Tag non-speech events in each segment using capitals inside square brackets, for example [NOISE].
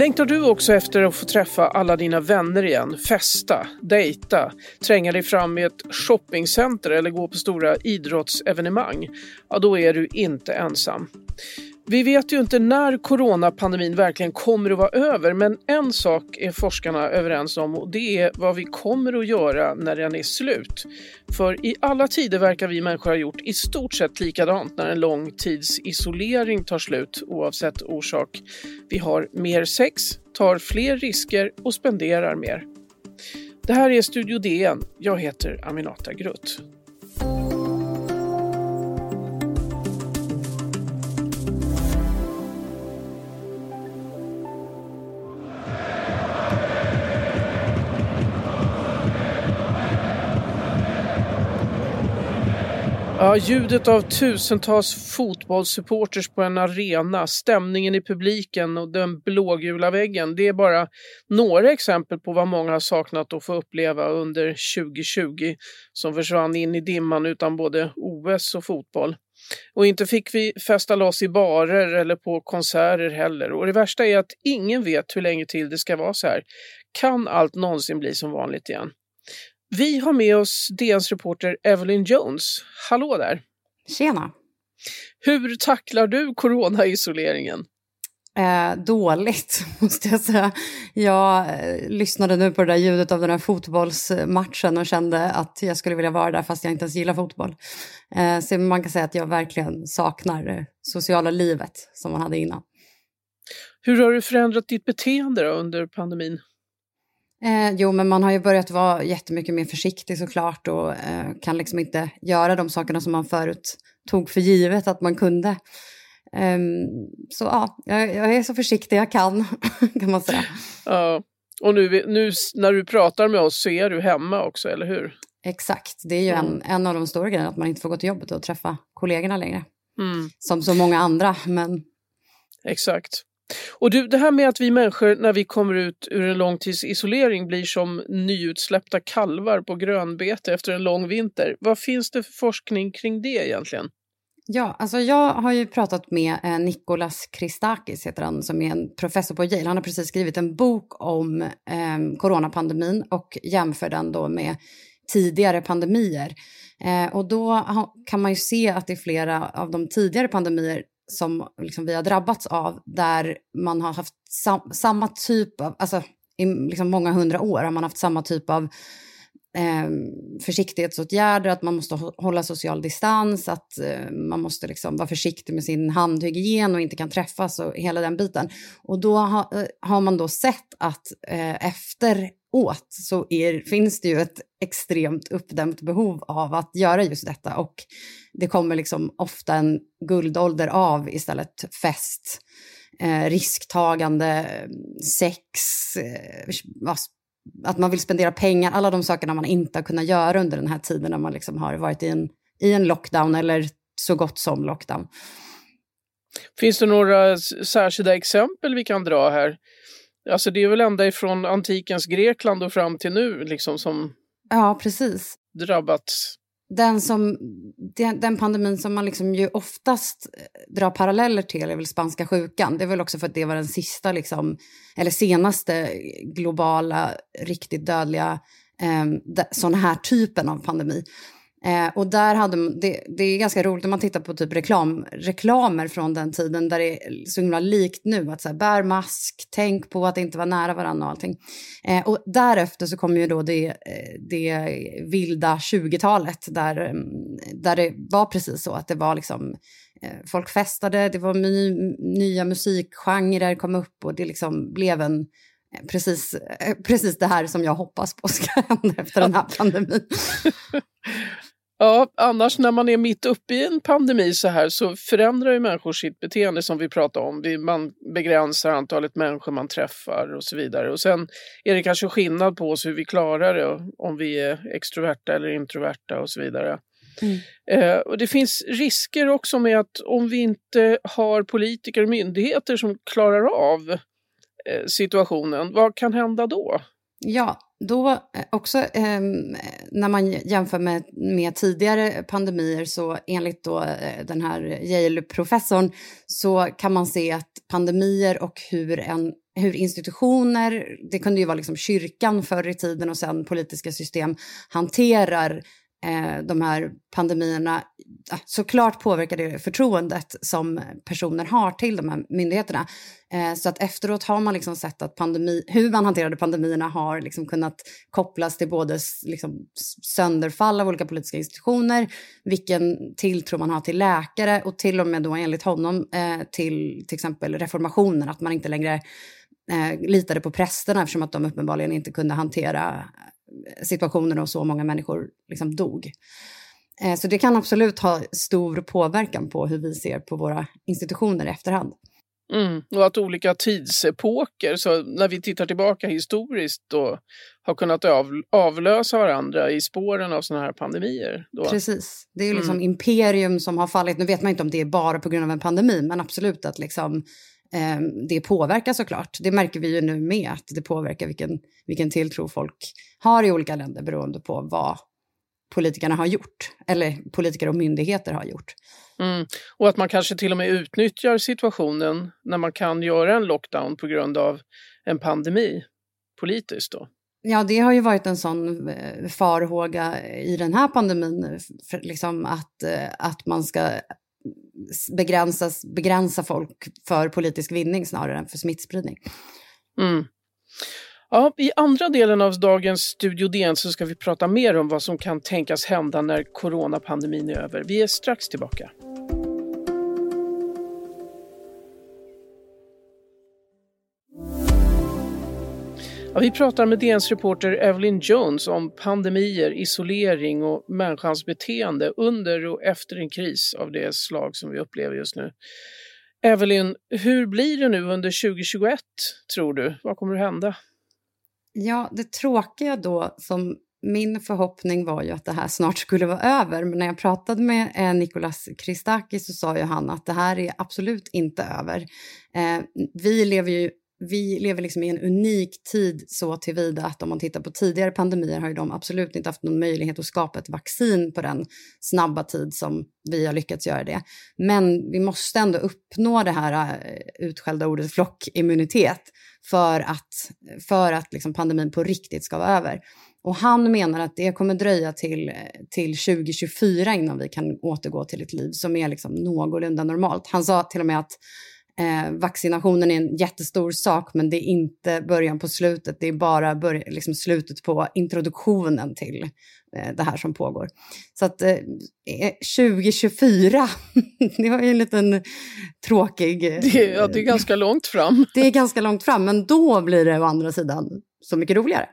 Längtar du också efter att få träffa alla dina vänner igen, festa, dejta, tränga dig fram i ett shoppingcenter eller gå på stora idrottsevenemang? Ja, då är du inte ensam. Vi vet ju inte när coronapandemin verkligen kommer att vara över men en sak är forskarna överens om och det är vad vi kommer att göra när den är slut. För i alla tider verkar vi människor ha gjort i stort sett likadant när en lång tids isolering tar slut oavsett orsak. Vi har mer sex, tar fler risker och spenderar mer. Det här är Studio DN. Jag heter Aminata Grutt. Ja, ljudet av tusentals fotbollssupporters på en arena, stämningen i publiken och den blågula väggen. Det är bara några exempel på vad många har saknat att få uppleva under 2020 som försvann in i dimman utan både OS och fotboll. Och inte fick vi festa loss i barer eller på konserter heller. Och det värsta är att ingen vet hur länge till det ska vara så här. Kan allt någonsin bli som vanligt igen? Vi har med oss DNs reporter Evelyn Jones. Hallå där! Tjena! Hur tacklar du coronaisoleringen? Eh, dåligt, [LAUGHS] måste jag säga. Jag eh, lyssnade nu på det där ljudet av den här fotbollsmatchen och kände att jag skulle vilja vara där fast jag inte ens gillar fotboll. Eh, så man kan säga att jag verkligen saknar det sociala livet som man hade innan. Hur har du förändrat ditt beteende under pandemin? Eh, jo, men man har ju börjat vara jättemycket mer försiktig såklart och eh, kan liksom inte göra de sakerna som man förut tog för givet att man kunde. Um, så ja, jag, jag, är så försiktig jag kan, [LAUGHS] kan man säga. Ja, och nu, nu när du pratar med oss så är du hemma också, eller hur? Exakt, det är ju mm. en, en av de stora grejerna, att man inte får gå till jobbet och träffa kollegorna längre. Mm. Som så många andra, men... Exakt. Och du, det här med att vi människor när vi kommer ut ur en långtidsisolering blir som nyutsläppta kalvar på grönbete efter en lång vinter. Vad finns det för forskning kring det egentligen? Ja, alltså jag har ju pratat med eh, Nikolas Christakis, heter han, som är en professor på Yale. Han har precis skrivit en bok om eh, coronapandemin och jämför den då med tidigare pandemier. Eh, och då kan man ju se att i flera av de tidigare pandemier som liksom vi har drabbats av där man har haft sam samma typ av, alltså i liksom många hundra år har man haft samma typ av eh, försiktighetsåtgärder, att man måste hålla social distans, att eh, man måste liksom vara försiktig med sin handhygien och inte kan träffas och hela den biten. Och då ha, eh, har man då sett att eh, efter åt så är, finns det ju ett extremt uppdämt behov av att göra just detta och det kommer liksom ofta en guldålder av istället fest, eh, risktagande, sex, eh, att man vill spendera pengar, alla de sakerna man inte har kunnat göra under den här tiden när man liksom har varit i en, i en lockdown eller så gott som lockdown. Finns det några särskilda exempel vi kan dra här? Alltså det är väl ända ifrån antikens Grekland och fram till nu liksom som ja, precis. drabbats. Den, som, den, den pandemin som man liksom ju oftast eh, drar paralleller till är väl spanska sjukan. Det är väl också för att det var den sista, liksom, eller senaste globala, riktigt dödliga eh, sån här typen av pandemi. Eh, och där hade det, det är ganska roligt om man tittar på typ reklam, reklamer från den tiden där det är så himla likt nu. Att så här, bär mask, tänk på att inte vara nära varandra och allting. Eh, och därefter så kommer ju då det, eh, det vilda 20-talet där, mm, där det var precis så att det var liksom eh, folk festade, det var ny, nya musikgenrer kom upp och det liksom blev en eh, precis, precis det här som jag hoppas på ska [LAUGHS] hända efter den här pandemin. [LAUGHS] Ja, annars när man är mitt uppe i en pandemi så här så förändrar ju människor sitt beteende som vi pratade om. Man begränsar antalet människor man träffar och så vidare. Och sen är det kanske skillnad på oss hur vi klarar det, om vi är extroverta eller introverta och så vidare. Mm. Eh, och det finns risker också med att om vi inte har politiker och myndigheter som klarar av eh, situationen, vad kan hända då? Ja, då eh, också eh, när man jämför med, med tidigare pandemier så enligt då eh, den här Yale-professorn så kan man se att pandemier och hur, en, hur institutioner, det kunde ju vara liksom kyrkan förr i tiden och sen politiska system hanterar eh, de här pandemierna, såklart påverkar det förtroendet som personer har till de här myndigheterna. Eh, så att efteråt har man liksom sett att pandemi, hur man hanterade pandemierna har liksom kunnat kopplas till både liksom sönderfall av olika politiska institutioner, vilken tilltro man har till läkare och till och med då enligt honom eh, till till exempel reformationen, att man inte längre eh, litade på prästerna eftersom att de uppenbarligen inte kunde hantera situationen och så många människor liksom dog. Eh, så det kan absolut ha stor påverkan på hur vi ser på våra institutioner i efterhand. Mm, och att olika tidsepoker, så när vi tittar tillbaka historiskt, då, har kunnat av, avlösa varandra i spåren av sådana här pandemier. Då. Precis, det är liksom mm. imperium som har fallit. Nu vet man inte om det är bara på grund av en pandemi, men absolut att liksom, eh, det påverkar såklart. Det märker vi ju nu med, att det påverkar vilken, vilken tilltro folk har i olika länder beroende på vad politikerna har gjort, eller politiker och myndigheter har gjort. Mm. Och att man kanske till och med utnyttjar situationen när man kan göra en lockdown på grund av en pandemi politiskt då. Ja, det har ju varit en sån eh, farhåga i den här pandemin, för liksom att, eh, att man ska begränsas, begränsa folk för politisk vinning snarare än för smittspridning. Mm. Ja, I andra delen av dagens Studio DN så ska vi prata mer om vad som kan tänkas hända när coronapandemin är över. Vi är strax tillbaka. Ja, vi pratar med DNs reporter Evelyn Jones om pandemier, isolering och människans beteende under och efter en kris av det slag som vi upplever just nu. Evelyn, hur blir det nu under 2021 tror du? Vad kommer att hända? Ja, det tråkiga då som min förhoppning var ju att det här snart skulle vara över, men när jag pratade med eh, Nicolas Christakis så sa ju han att det här är absolut inte över. Eh, vi lever ju vi lever liksom i en unik tid så tillvida att om man tittar på tidigare pandemier har ju de absolut inte haft någon möjlighet att skapa ett vaccin på den snabba tid som vi har lyckats göra det. Men vi måste ändå uppnå det här eh, utskällda ordet flockimmunitet för att, för att liksom pandemin på riktigt ska vara över. Och han menar att det kommer dröja till, till 2024 innan vi kan återgå till ett liv som är liksom någorlunda normalt. Han sa till och med att Eh, vaccinationen är en jättestor sak, men det är inte början på slutet. Det är bara börja, liksom slutet på introduktionen till eh, det här som pågår. Så att eh, 2024, eh, [LAUGHS] det var ju en liten tråkig... Eh, det, ja, det är ganska långt fram. [LAUGHS] det är ganska långt fram, men då blir det å andra sidan så mycket roligare.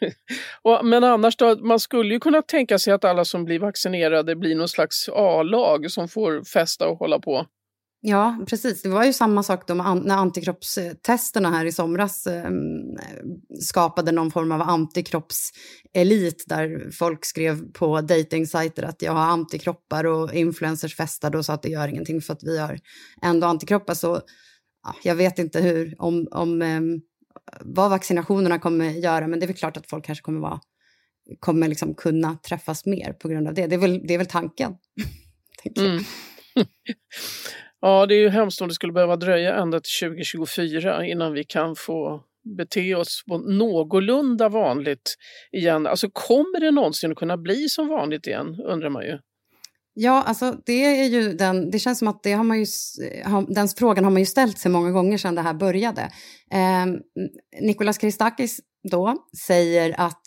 [LAUGHS] och, men annars då, man skulle ju kunna tänka sig att alla som blir vaccinerade blir någon slags A-lag som får festa och hålla på. Ja, precis. Det var ju samma sak då när antikroppstesterna här i somras ehm, skapade någon form av antikroppselit där folk skrev på dejtingsajter att jag har antikroppar och influencers festade och sa att det gör ingenting för att vi har ändå antikroppar. Så ja, jag vet inte hur, om, om ehm, vad vaccinationerna kommer göra, men det är väl klart att folk kanske kommer, vara, kommer liksom kunna träffas mer på grund av det. Det är väl, det är väl tanken. [LAUGHS] mm. [LAUGHS] Ja, det är ju hemskt om det skulle behöva dröja ända till 2024 innan vi kan få bete oss på någorlunda vanligt igen. Alltså kommer det någonsin att kunna bli som vanligt igen, undrar man ju. Ja, alltså det är ju den, det känns som att det har man ju, den frågan har man ju ställt sig många gånger sedan det här började. Eh, Nikolas Christakis då säger att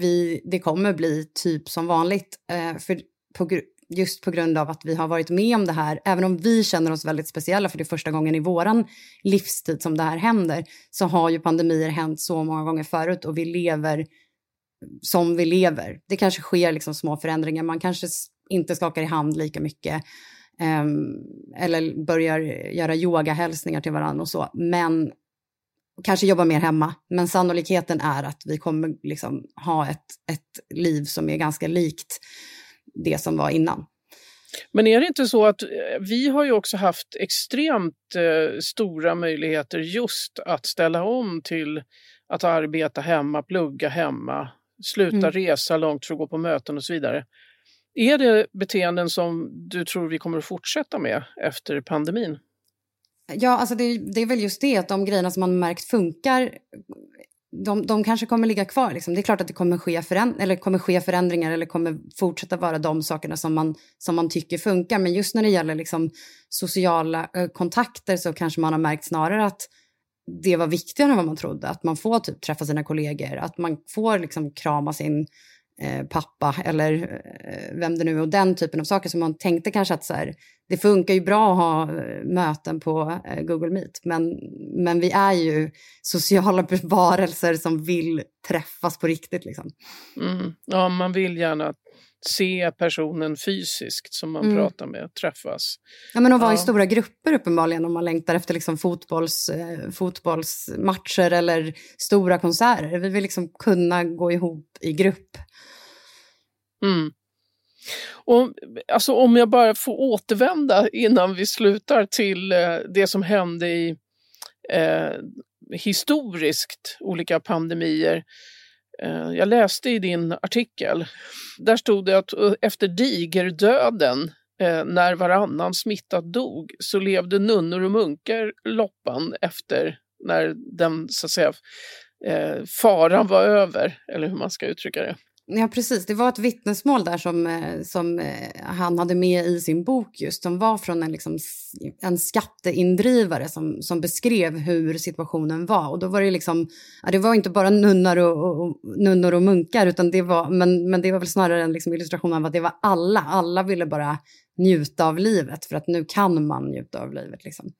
vi, det kommer bli typ som vanligt. Eh, för på, just på grund av att vi har varit med om det här. Även om vi känner oss väldigt speciella för det är första gången i våran livstid som det här händer, så har ju pandemier hänt så många gånger förut och vi lever som vi lever. Det kanske sker liksom små förändringar, man kanske inte skakar i hand lika mycket um, eller börjar göra yogahälsningar till varandra och så, men kanske jobba mer hemma. Men sannolikheten är att vi kommer liksom ha ett, ett liv som är ganska likt det som var innan. Men är det inte så att eh, vi har ju också haft extremt eh, stora möjligheter just att ställa om till att arbeta hemma, plugga hemma, sluta mm. resa långt för att gå på möten och så vidare. Är det beteenden som du tror vi kommer att fortsätta med efter pandemin? Ja, alltså det, det, är väl just det att de grejerna som man märkt funkar, de, de kanske kommer ligga kvar. Liksom. Det är klart att det kommer ske, föränd eller kommer ske förändringar eller kommer fortsätta vara de sakerna som man, som man tycker funkar. Men just när det gäller liksom, sociala eh, kontakter så kanske man har märkt snarare att det var viktigare än vad man trodde. Att man får typ träffa sina kollegor, att man får liksom krama sin eh, pappa eller eh, vem det nu är. Och den typen av saker som man tänkte kanske att så här, det funkar ju bra att ha eh, möten på eh, Google Meet. Men, men vi är ju sociala [LAUGHS] varelser som vill träffas på riktigt. Liksom. Mm. Ja, man vill gärna se personen fysiskt som man mm. pratar med, träffas. Ja, men att vara ja. i stora grupper uppenbarligen om man längtar efter liksom fotbolls, eh, fotbollsmatcher eller stora konserter. Vi vill liksom kunna gå ihop i grupp. Mm. Och, alltså, om jag bara får återvända innan vi slutar till eh, det som hände i eh, historiskt olika pandemier Eh, jag läste i din artikel, där stod det att eh, efter digerdöden eh, när varannan smittad dog så levde nunnor och munkar loppan efter när den så att säga eh, faran var över, eller hur man ska uttrycka det. Ja, precis. Det var ett vittnesmål där som, eh, som eh, han hade med i sin bok just, som var från en, liksom, en skatteindrivare som, som beskrev hur situationen var. Och då var det liksom, ja, det var inte bara nunnor och, och, nunnor och munkar, utan det var, men, men det var väl snarare en liksom illustration av att det var alla. Alla ville bara njuta av livet för att nu kan man njuta av livet. Liksom.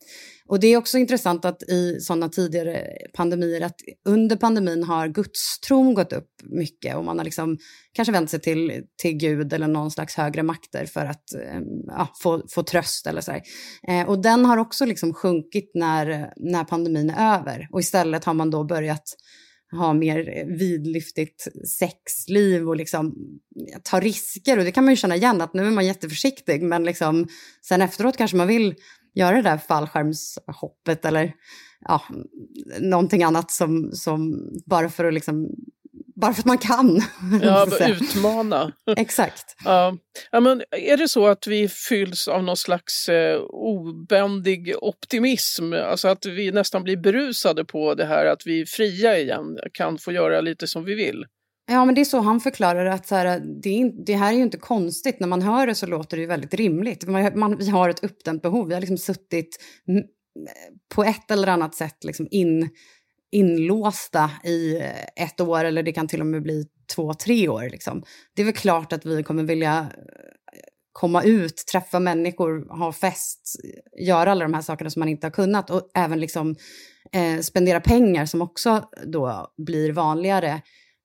Och det är också intressant att i sådana tidigare pandemier att under pandemin har gudstron gått upp mycket och man har liksom kanske vänt sig till, till Gud eller någon slags högre makter för att ehm, ja, få, få tröst eller så eh, och den har också liksom sjunkit när, när pandemin är över och istället har man då börjat ha mer eh, vidlyftigt sexliv och liksom ta risker. Och det kan man ju känna igen att nu är man jätteförsiktig men liksom sen efteråt kanske man vill göra det där fallskärmshoppet eller ja, någonting annat som, som bara för att liksom bara för att man kan. [LAUGHS] Ja, utmana. [LAUGHS] Exakt. Ja. ja, men är det så att vi fylls av någon slags eh, obändig optimism? Alltså att vi nästan blir berusade på det här att vi är fria igen, kan få göra lite som vi vill? Ja, men det är så han förklarar att så här, det, det, här är ju inte konstigt. När man hör det så låter det ju väldigt rimligt. Man, man, vi har ett uppdämt behov. Vi har liksom suttit på ett eller annat sätt liksom in inlåsta i ett år eller det kan till och med bli två, tre år. Liksom. Det är väl klart att vi kommer vilja eh, komma ut, träffa människor, ha fest, göra alla de här sakerna som man inte har kunnat och även liksom, eh, spendera pengar som också då blir vanligare.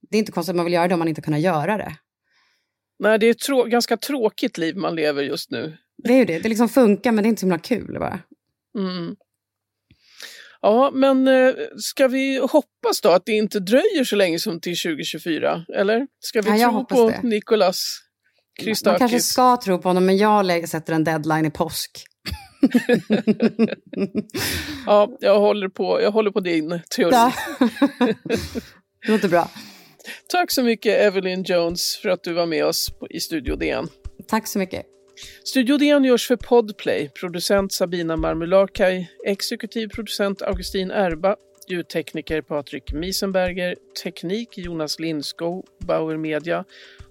Det är inte konstigt att man vill göra det om man inte kan göra det. Nej, det är ett trå ganska tråkigt liv man lever just nu. Det är ju det. Det liksom funkar, men det är inte så himla kul bara. Mm. Ja, men eh, ska vi hoppas då att det inte dröjer så länge som till 2024? Eller ska vi ja, tro på det. Nicolas Christakis? Man kanske ska tro på honom, men jag sätter en deadline i påsk. [LAUGHS] ja, jag håller, på, jag håller på din teori. Ja. [LAUGHS] det låter bra. Tack så mycket Evelyn Jones för att du var med oss i Studio DN. Tack så mycket. Studio DN görs för Podplay, producent Sabina Marmulakai, exekutiv producent Augustin Erba, ljudtekniker Patrik Miesenberger, teknik Jonas Lindskog, Bauer Media.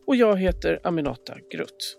Och jag heter Aminata Grutt.